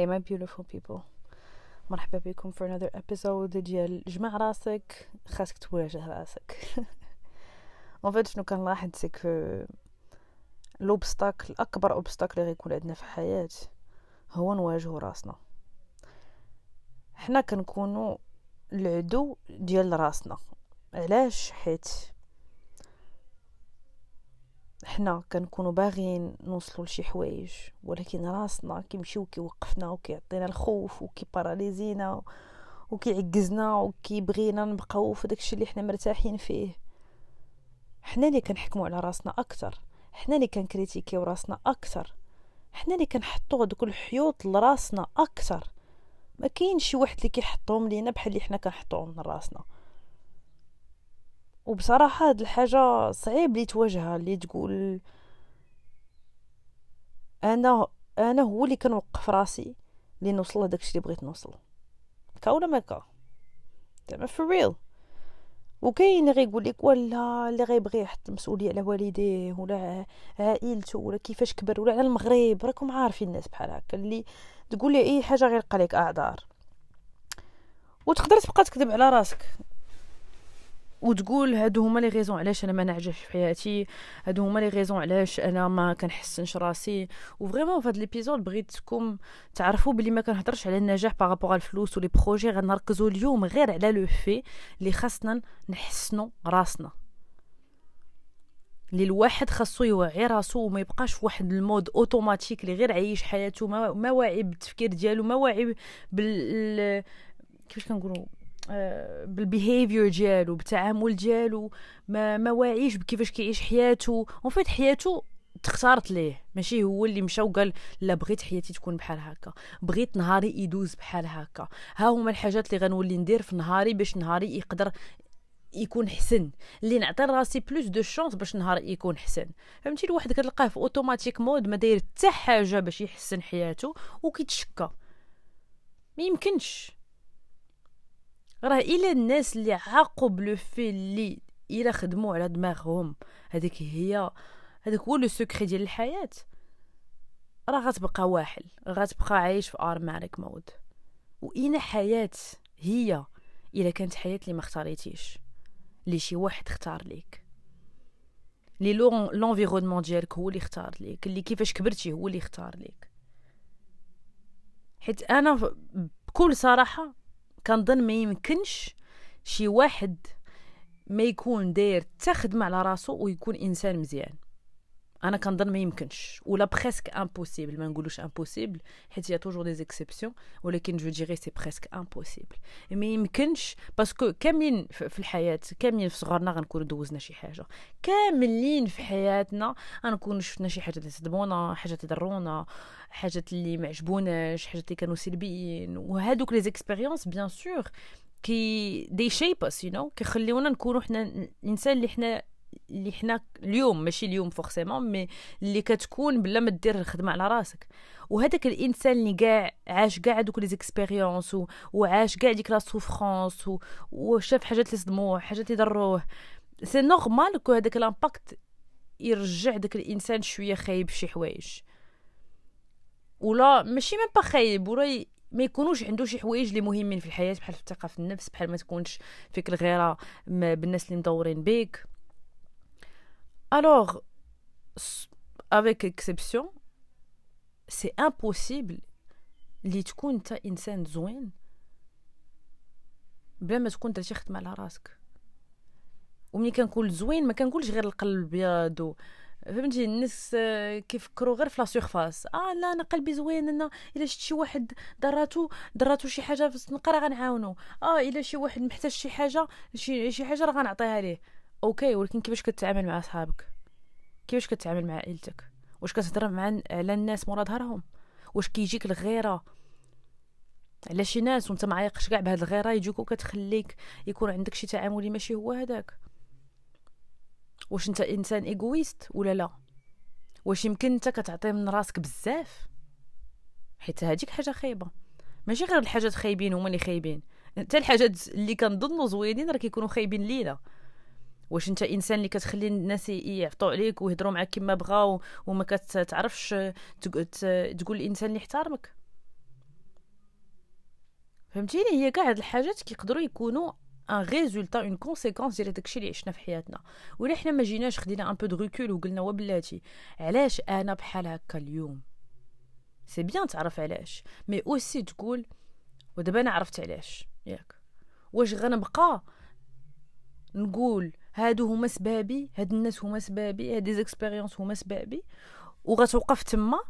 Hey my beautiful people. مرحبا بكم for another episode ديال جمع راسك خاصك تواجه راسك. En fait شنو كنلاحظ c'est que l'obstacle أكبر obstacle اللي غيكون عندنا في الحياة هو نواجهو راسنا. حنا كنكونوا العدو ديال راسنا. علاش؟ حيت حنا كنكونوا باغيين نوصلوا لشي حوايج ولكن راسنا كيمشيو كيوقفنا وكيعطينا الخوف وكي paralysé نا وكيعجزنا وكيبغينا نبقاو في داكشي اللي حنا مرتاحين فيه. حنا اللي كنحكموا على راسنا أكثر حنا اللي كن critiqué و راسنا أكثر حنا اللي كنحطوا دوك الحيوط لراسنا أكثر ما كاين شي واحد اللي كيحطهم لينا بحال اللي حنا كنحطوهم لراسنا. وبصراحة هاد الحاجة صعيب لي تواجهها اللي تقول أنا أنا هو اللي كنوقف راسي لي نوصل لداكشي اللي بغيت نوصل. كا ولا ما كا زعما في ريل وكاين اللي غيقول لك ولا اللي غيبغي يحط المسؤولية على والديه ولا عائلته ولا كيفاش كبر ولا على المغرب. راكم عارفين الناس بحال هكا اللي تقول لي اي حاجة غير لك أعذار. وتقدر تبقى تكذب على راسك. وتقول هادو هما لي غيزون علاش أنا ما نعجبش في حياتي هادو هما les raisons علاش أنا ما كنحسنش راسي. و vraiment في هاد l'épisode بغيتكم تعرفوا بلي ما كنهضرش على النجاح par rapport الفلوس و les projets غنركزوا اليوم غير على le fait اللي خاصنا نحسنوا راسنا. اللي الواحد خاصو يوعي راسو وما يبقاش في واحد ال mode automatique اللي غير عايش حياته ما, واعي بالتفكير ديالو ما واعي بال كيفاش كنقولوا بال behavior ديالو بالتعامل ديالو ما ما واعيش بكيفاش كيعيش حياته. en fait حياته تختارت ليه. ماشي هو اللي مشى وقال لا بغيت حياتي تكون بحال هكا. بغيت نهاري يدوز بحال هكا. ها هما الحاجات اللي غنولي ندير في نهاري باش نهاري يقدر يكون حسن. اللي نعطي راسي plus de chances باش نهار يكون حسن. فهمتي؟ الواحد كتلقاه في automatic mode ما داير حتى حاجة باش يحسن حياته وكيتشكى. ما يمكنش. راه إلا الناس اللي عاقوا ب le fait اللي إلا خدموا على دماغهم. هذيك هي هذاك هو le secret ديال الحياة. راه غتبقى واحد غتبقى عايش في automatic mode واين حياة هي إلا كانت حياة اللي ما اختاريتيش. اللي شي واحد اختار ليك. لي l'environnement ديالك هو اللي اختار ليك. اللي كيفاش كبرتي هو اللي اختار ليك. حيت أنا بكل صراحة كنظن ما يمكنش شي واحد ما يكون داير تخدم على راسو ويكون إنسان مزيان. أنا كنظن ما يمكنش ولا presque impossible ما نقولوش impossible حيت il y a toujours des exceptions ولكن je dirais c'est presque impossible ما يمكنش parce que كاملين في الحياة كاملين في صغرنا غنكونوا دوزنا شي حاجة. كاملين في حياتنا غنكونوا شفنا شي حاجة اللي صدمونا حاجات ضرونا حاجات اللي ما عجبوناش حاجات اللي كانوا سلبيين. وهادوك les expériences bien sûr que they shape us you know كيخليونا نكونوا حنا الإنسان اللي حنا اللي حنا اليوم ماشي اليوم forcément mais اللي كتكون بلا ما دير الخدمة على راسك. وهذاك الإنسان اللي كاع عاش كاع دوك les expériences وعاش كاع ديك la souffrance وشاف حاجات اللي صدموه حاجات اللي ضروه. c'est normal que هذاك l'impact يرجع داك الإنسان شوية خايب شي حوايج. ولا ماشي même pas خايب ولا ما يكونوش عنده شي حوايج اللي مهمين في الحياة بحال الثقه في النفس بحال ما تكونش فيك الغيرة بالناس اللي مدورين بيك. Alors, avec exception, c'est impossible اللي تكون انت انسان زوين بلا ما تكون درتي خدمه على راسك وملي كنقول زوين ما كنقولش غير القلب الابيض فهمتي الناس كيفكروا غير في la surface آه لا أنا قلبي زوين أنا الا شفت شي واحد دراتو دراتو شي حاجة في الزنقه راه غنعاونو آه الا شي واحد محتاج شي حاجة شي شي حاجة راه غنعطيها ليه OK ولكن كيفاش كتعامل مع صحابك كيفاش كتعامل مع عائلتك؟ واش كتهضر مع على الناس مورا ظهرهم؟ واش كيجيك الغيرة؟ على شي ناس وانت ما عايقش كاع بهاد الغيرة يجيك وكتخليك يكون عندك شي تعاملي ماشي هو هذاك واش انت إنسان إيغويست ولا لا؟ واش يمكن انت كتعطي من راسك بزاف؟ حيت هذيك حاجة خايبة. ماشي غير الحاجات خايبين هما اللي خايبين. حتى الحاجات اللي كنظنوا زوينين راه كيكونوا خايبين لينا. واش انت انسان اللي كتخلي الناس يعطوا عليك ويهضروا معاك كما بغاو وما كتعرفش تقول الانسان اللي احترمك فهمتيني؟ هي كاع هاد الحاجات كيقدروا يكونوا un résultat une conséquence ديال داكشي اللي عشنا في حياتنا. ولا حنا ما جيناش خدينا un peu de recul وقلنا وبلاتي علاش أنا بحال هكا اليوم؟ c'est bien تعرف علاش. mais aussi تقول ودابا أنا عرفت علاش؟ ياك. واش غنبقى نقول هادو هما سبابي هاد الناس هما سبابي هاد expériences هما سبابي. وغتوقف تما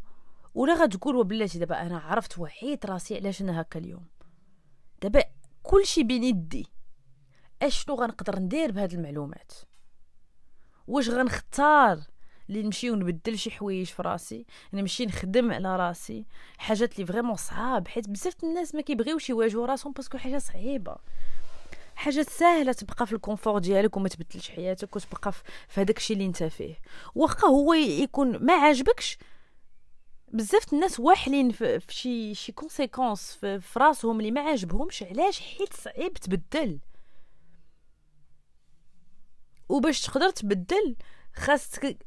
ولا غتقول وبلاتي دابا أنا عرفت وحيت راسي علاش أنا هكا اليوم. دابا كلشي بين يدي. أشنو غنقدر ندير بهاد المعلومات؟ واش غنختار اللي نمشي ونبدل شي حوايج في راسي نمشي نخدم على راسي؟ حاجات اللي vraiment صعاب حيت بزاف الناس ما كيبغيوش يواجهوا راسهم parce que حاجة صعيبة. حاجة سهلة تبقى في ال confort ديالك وما تبدلش حياتك وتبقى في هذاك الشيء اللي انت فيه. واخا هو يكون ما عاجبكش بزاف الناس واحلين في شي شي conséquences في, في راسهم اللي ما عاجبهمش علاش حيت صعيب تبدل؟ وباش تقدر تبدل خاصك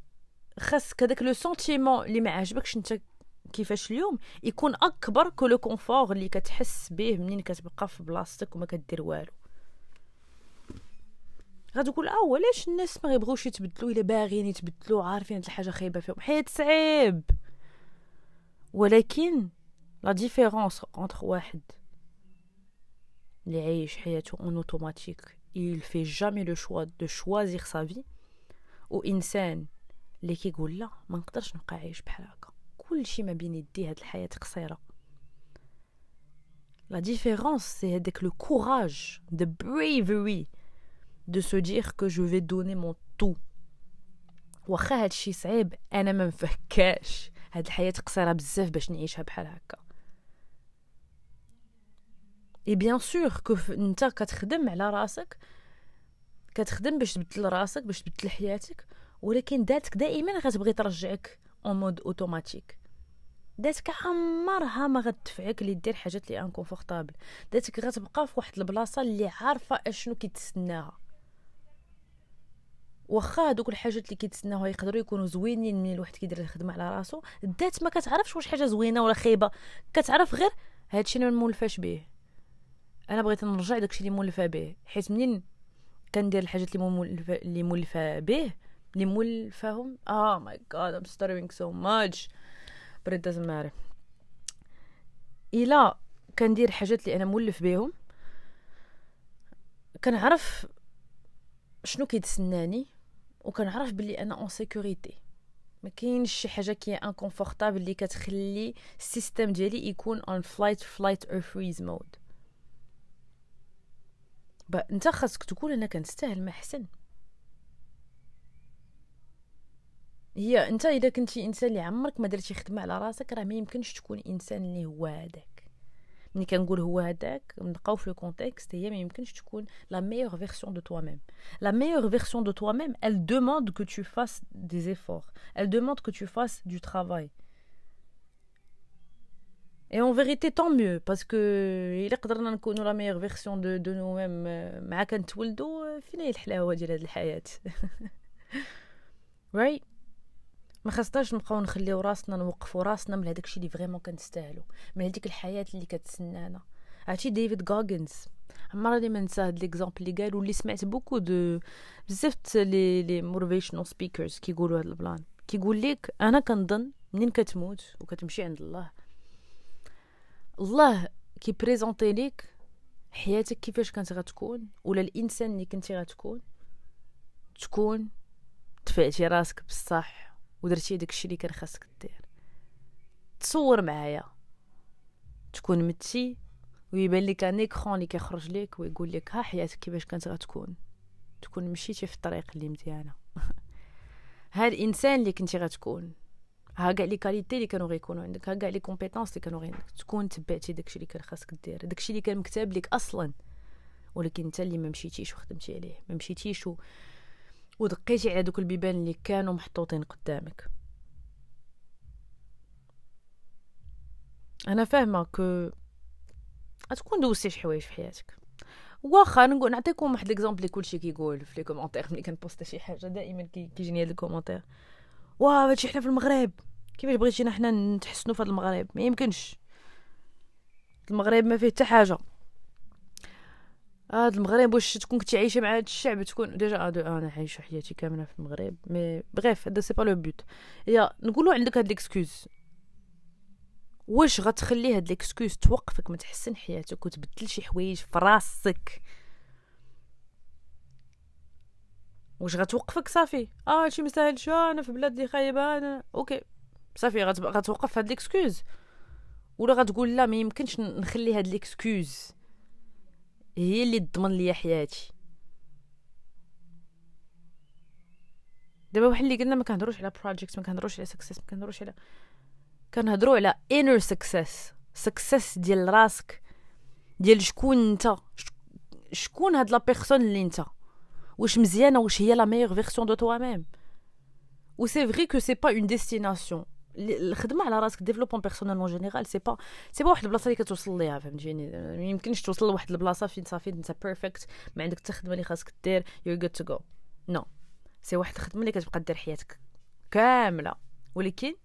خاصك هذاك le sentiment اللي ما عاجبكش انت كيفاش اليوم يكون أكبر que le confort اللي كتحس به منين كتبقى في بلاصتك وما كدير والو. غتقول آه علاش الناس ما يبغوش يتبدلوا؟ إلا باغيين يتبدلوا عارفين هاد الحاجة خايبة فيهم. حيت صعيب. ولكن la différence entre واحد اللي عايش حياته en automatique il fait jamais le choix de choisir sa vie وانسان اللي كيقول لا ما نقدرش نبقى عايش بحال هكا. كلشي ما بين يدي هاد الحياة قصيرة. la différence c'est هذاك le courage de bravery de se dire que je vais donner mon tout. واخا هادشي صعيب. أنا ما مفكاش. هاد الحياة قصيره بزاف باش نعيشها بحال اي bien que كتخدم على رأسك. كتخدم باش تبدل رأسك باش تبدل حياتك. ولكن دائما غتبغي ترجعك en mode automatique عمرها ما غتدفعك اللي دير حاجات لي inconfortables ذاتك غتبقى في واحد البلاصة اللي عارفة أشنو كيتسناها. واخا هادوك الحاجات اللي كيتسناوها يقدروا يكونوا زوينين من الواحد كيدير الخدمة على راسو. الذات ما كتعرفش واش حاجة زوينة ولا خايبة. كتعرف غير هادشي أنا مولفاش به أنا بغيت نرجع داكشي اللي مولفه به حيت منين كندير الحاجات اللي مولفه اللي مولفه به اللي مولفاهم؟ آه my God I'm starving so much but it matter. إلا كندير حاجات اللي أنا مولف بهم كنعرف شنو كيتسناني. وكنعرف بلي أنا en sécurité ما كاينش شي حاجة qui est inconfortable اللي كتخلي ال système ديالي يكون en flight flight or freeze mode أنت خاصك تقول أنا كنستاهل ما أحسن. هي أنت إذا كنتي إنسان اللي عمرك ما درتي خدمة على راسك راه ما يمكنش تكون إنسان اللي هو هذاك. ملي كنقول هو هذاك نبقاو في le contexte هي ما يمكنش تكون la meilleure version de toi-même la meilleure version de toi-même elle demande que tu fasses des efforts. Elle demande que tu fasses du travail. Et en vérité, tant mieux, parce que إلا قدرنا نكونوا la meilleure version de de nous-mêmes مع كنتولدوا فين هي الحلاوه ديال هاد الحياة right right? ما خاصناش نبقاو نخليو راسنا نوقفوا راسنا من هذاك الشيء اللي vraiment كنستاهلو من هذيك الحياة اللي كتسنانا عرفتي ديفيد غوغنز عمرني ما ننسى هاد l'exemple اللي قال واللي سمعت beaucoup de بزاف les les motivational speakers كيقولوا هاد ال plan. كيقول لك أنا كنظن منين كتموت وكتمشي عند الله. الله كي présenter ليك حياتك كيفاش كانت غتكون ولا الإنسان اللي كنتي غتكون تكون دفعتي راسك بصح. ودرتي داكشي اللي كان خاصك دير. تصور معايا. تكون متي ويبان لك un écran اللي كيخرج لك ويقول لك ها حياتك كيفاش كانت غتكون. تكون مشيتي في الطريق اللي مزيانة. ها الإنسان اللي كنتي غتكون. ها كاع les qualités اللي كانوا غيكونوا عندك. ها كاع les compétences اللي كانوا عندك تكون تبعتي داكشي اللي كان خاصك دير. داكشي اللي كان مكتاب لك أصلا. ولكن أنت اللي ما مشيتيش وخدمتي عليه. ما مشيتيش. ودقيتي على دوك البيبان اللي كانوا محطوطين قدامك. أنا فاهمة que غتكون دوزتي شي حوايج في حياتك. واخا نقول نعطيكم واحد l'exemple اللي كلشي كيقول في les commentaires ملي كن post شي حاجة دائما كيجيني هاد ال commentaire واه هادشي حنا في المغرب كيفاش بغيتينا حنا نتحسنوا في هاد المغرب؟ ما يمكنش. المغرب ما فيه حتى حاجة. هاد المغرب واش تكون كنتي عايشه مع هاد الشعب؟ تكون déjà de أنا عايشة حياتي كاملة في المغرب. mais bref هذا c'est pas le but. يا نقولوا عندك هاد l'excuse واش غتخلي هاد l'excuse توقفك ما تحسن حياتك وتبدل شي حوايج في راسك؟ واش غتوقفك صافي؟ آه هادشي مستاهلش أنا في بلاد خايبة أنا okay. صافي غتوقف هاد l'excuse ولا غتقول لا ما يمكنش نخلي هاد l'excuse هي اللي تضمن ليا حياتي. دابا واحد اللي قلنا ما كنهضروش على project ما كنهضروش على success ما كنهضروش على كنهضروا على inner success success ديال راسك ديال شكون انت شكون هاد la personne اللي انت؟ واش مزيانة واش هي la meilleure version de toi-même و c'est vrai que c'est pas une destination الخدمة على راسك développement personnel en général c'est pas c'est pas واحد البلاصة اللي كتوصل ليها فهمتيني؟ ما يمكنش توصل لواحد البلاصة فين صافي انت perfect ما عندك حتى خدمة اللي خاصك دير you're good to go no c'est واحد الخدمة اللي كتبقى دير حياتك كاملة. ولكن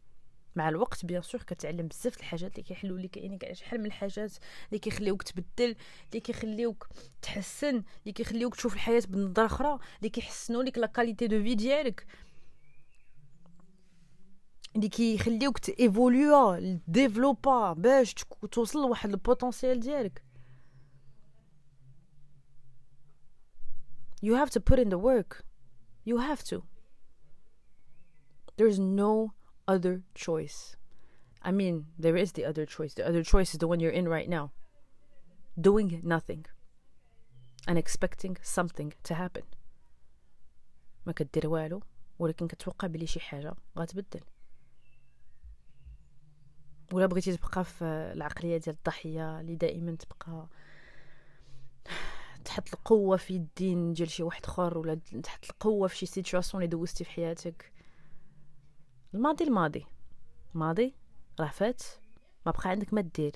مع الوقت bien sûr كتعلم بزاف الحاجات اللي كيحلوا لك يعني كاع شحال من الحاجات اللي كيخليوك تبدل اللي كيخليوك تحسن اللي كيخليوك تشوف الحياة بنظرة أخرى اللي كيحسنوا لك la qualité de vie ديالك. اللي كيخليوك تيفولوا ديفلوبا باش توصل لواحد البوتنسيال ديالك you have to put in the work you have to there's no other choice i mean there is the other choice the other choice is the one you're in right now doing nothing and expecting something to happen ما كدير والو ولكن كتوقع بلي شي حاجه غتبدل ولا بغيتي تبقى في العقلية ديال الضحية اللي دائما تبقى تحط القوة في الدين ديال شي واحد آخر ولا تحط القوة في شي situation اللي دوزتي في حياتك؟ الماضي الماضي. ماضي راه فات ما بقى عندك ما دير.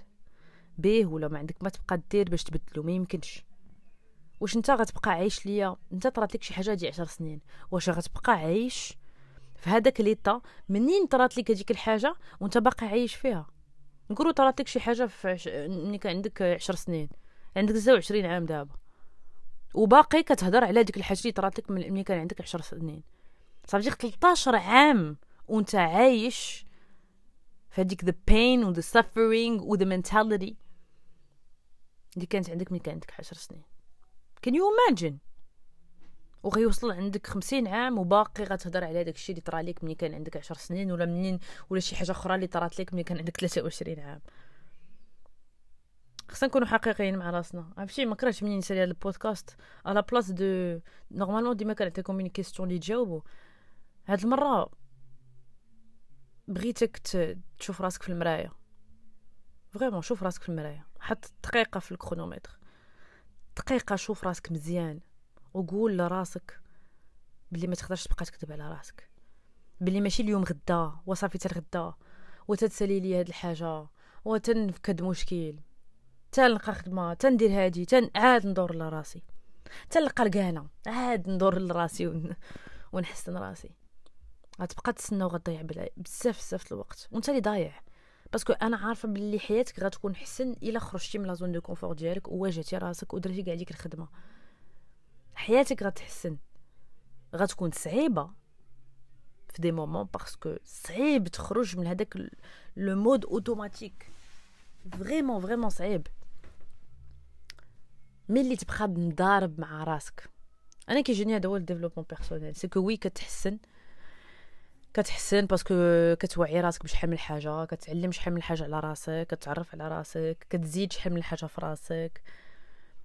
بيه ولا ما عندك ما تبقى دير باش تبدلو ما يمكنش. واش انت غتبقى عايش ليا؟ انت طرات لك شي حاجة ديال عشر سنين. واش غتبقى عايش في هذاك ليطا منين طرات لك هذيك الحاجة وانت باقي عايش فيها؟ نقولوا طرات لك شي حاجة في عش... ملي كان عندك عشر سنين عندك 29 عام دابا وباقي كتهضر على ديك الحاجة اللي طرات لك ملي كان عندك عشر سنين. صافي 13 عام وانت عايش في هذيك the pain و the suffering و the mentality اللي كانت عندك ملي كان عندك عشر سنين. Can you imagine وغيوصل عندك خمسين عام وباقي غتهضر على داك الشيء اللي طرا لك ملي كان عندك عشر سنين ولا منين ولا شي حاجة أخرى اللي طرات لك ملي كان عندك 23 عام. خصنا نكونوا حقيقيين مع راسنا. عرفتي ما كرهتش منين نسالي هذا البودكاست. à la place de normalement ديما كنعطيكم une question اللي تجاوبوا هاد المرة بغيتك تشوف راسك في المراية. vraiment شوف راسك في المراية. حط دقيقة في ال chronomètre. دقيقة شوف راسك مزيان. وقول لراسك بلي ما تقدرش تبقى تكذب على راسك. بلي ماشي اليوم غدا وصافي تر غدا وتتسالي لي هاد الحاجة وتنفك هاد مشكل. تنلقى خدمة تندير هادي تن عاد ندور لراسي. تلقى القانه عاد ندور لراسي ون... ونحسن راسي. غتبقى تسنى وغتضيع بزاف بزاف الوقت. وانت اللي ضايع. parce que أنا عارفة بلي حياتك غتكون حسن إلا خرجتي من la zone de confort ديالك وواجهتي راسك ودرتي كاع ديك الخدمة. حياتك غتحسن. غتكون صعيبة في des moments parce que صعيب تخرج من هذاك le mode automatique. vraiment vraiment صعيب. ملي تبقى مضارب مع راسك. أنا كيجيني هذا هو ال développement personnel c'est que oui كتحسن. كتحسن parce que كتوعي راسك بشحال من حاجة كتعلم شحال من حاجة على راسك كتعرف على راسك كتزيد شحال من حاجة في راسك.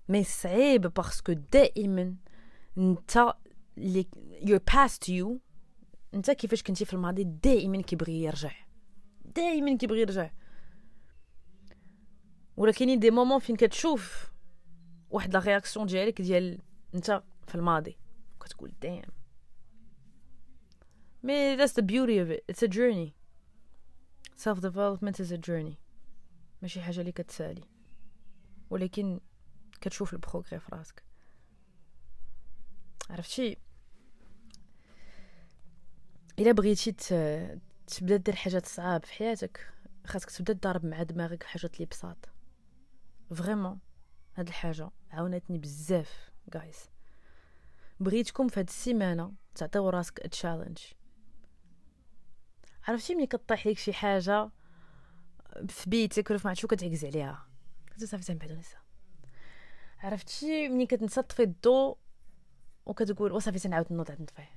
mais صعيب parce que دائما انت اللي your past you انت كيفاش كنتي في الماضي دائما كيبغي يرجع دائما كيبغي يرجع ولكن des moments فين كتشوف واحد la réaction ديالك ديال انت في الماضي كتقول damn mais that's the beauty of it. It's a journey. Self development is a journey. ماشي حاجة اللي كتسالي ولكن كتشوف ال progrès في راسك. عرفتي؟ إلا بغيتي تبدأ دير حاجات صعاب في حياتك خاصك تبدأ تضرب مع دماغك حاجات اللي بساط. vraiment هاد الحاجة عاونتني بزاف guys بغيتكم في هاد السيمانة تعطيو راسك challenge عرفتي ملي كطيح ليك شي حاجة في بيتك ولا في شو كتعكز عليها. صافي تنبعدو نسا عرفتي؟ ملي كتنسى تطفي الضو وكتقول وصافي تنعاود نوض عاد نطفيه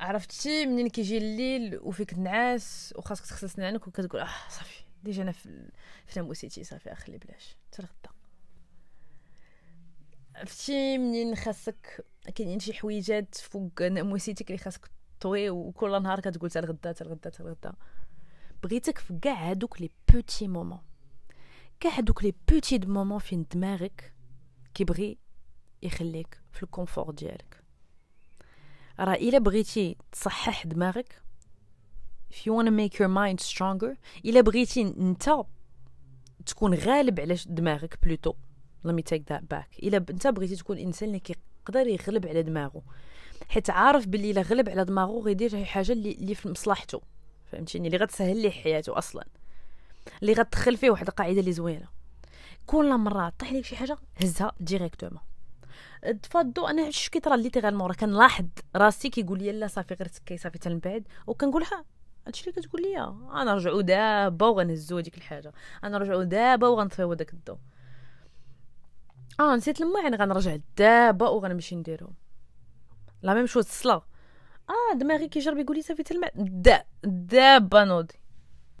عرفتي؟ منين كيجي الليل وفيك النعاس وخاصك تغسل سنانك وكتقول آه صافي déjà أنا في ناموسيتي صافي اخلي بلاش حتى عرفتي؟ منين خاصك كاينين شي حويجات فوق ناموسيتك اللي خاصك طوي وكل نهار كتقول حتى الغدا حتى الغدا الغدا بغيتك في كاع هادوك les petits moments. كاع هادوك les petits moments فين دماغك كيبغي يخليك في الكونفور ديالك. راه إلا بغيتي تصحح دماغك if you want to make your mind stronger إلا بغيتي أنت تكون غالب على دماغك بلوتو let me take that back. إلا أنت بغيتي تكون إنسان اللي كيقدر يغلب على دماغه حيت عارف باللي إلا غلب على دماغه غيدير شي حاجة اللي, اللي في مصلحته فهمتيني؟ اللي غتسهل ليه حياته أصلا. اللي غتدخل فيه واحد القاعدة اللي زوينة. كل مرة طيح لك شي حاجة هزها directement تفضو أنا اش كيطرا لي غير راه كنلاحظ راسي كيقول لي لا صافي غير تكي صافي تنبعد وكنقول ها هادشي اللي كتقول لي أنا نرجعو دابا وغنهزو هذيك الحاجة. أنا نرجعو دابا وغنطفيو داك الضو. آه نسيت المواعن غنرجع دابا وغنمشي نديرهم la même chose الصلاه آه دماغي كيجرب يقول لي صافي تلمع دا دابا نوضي.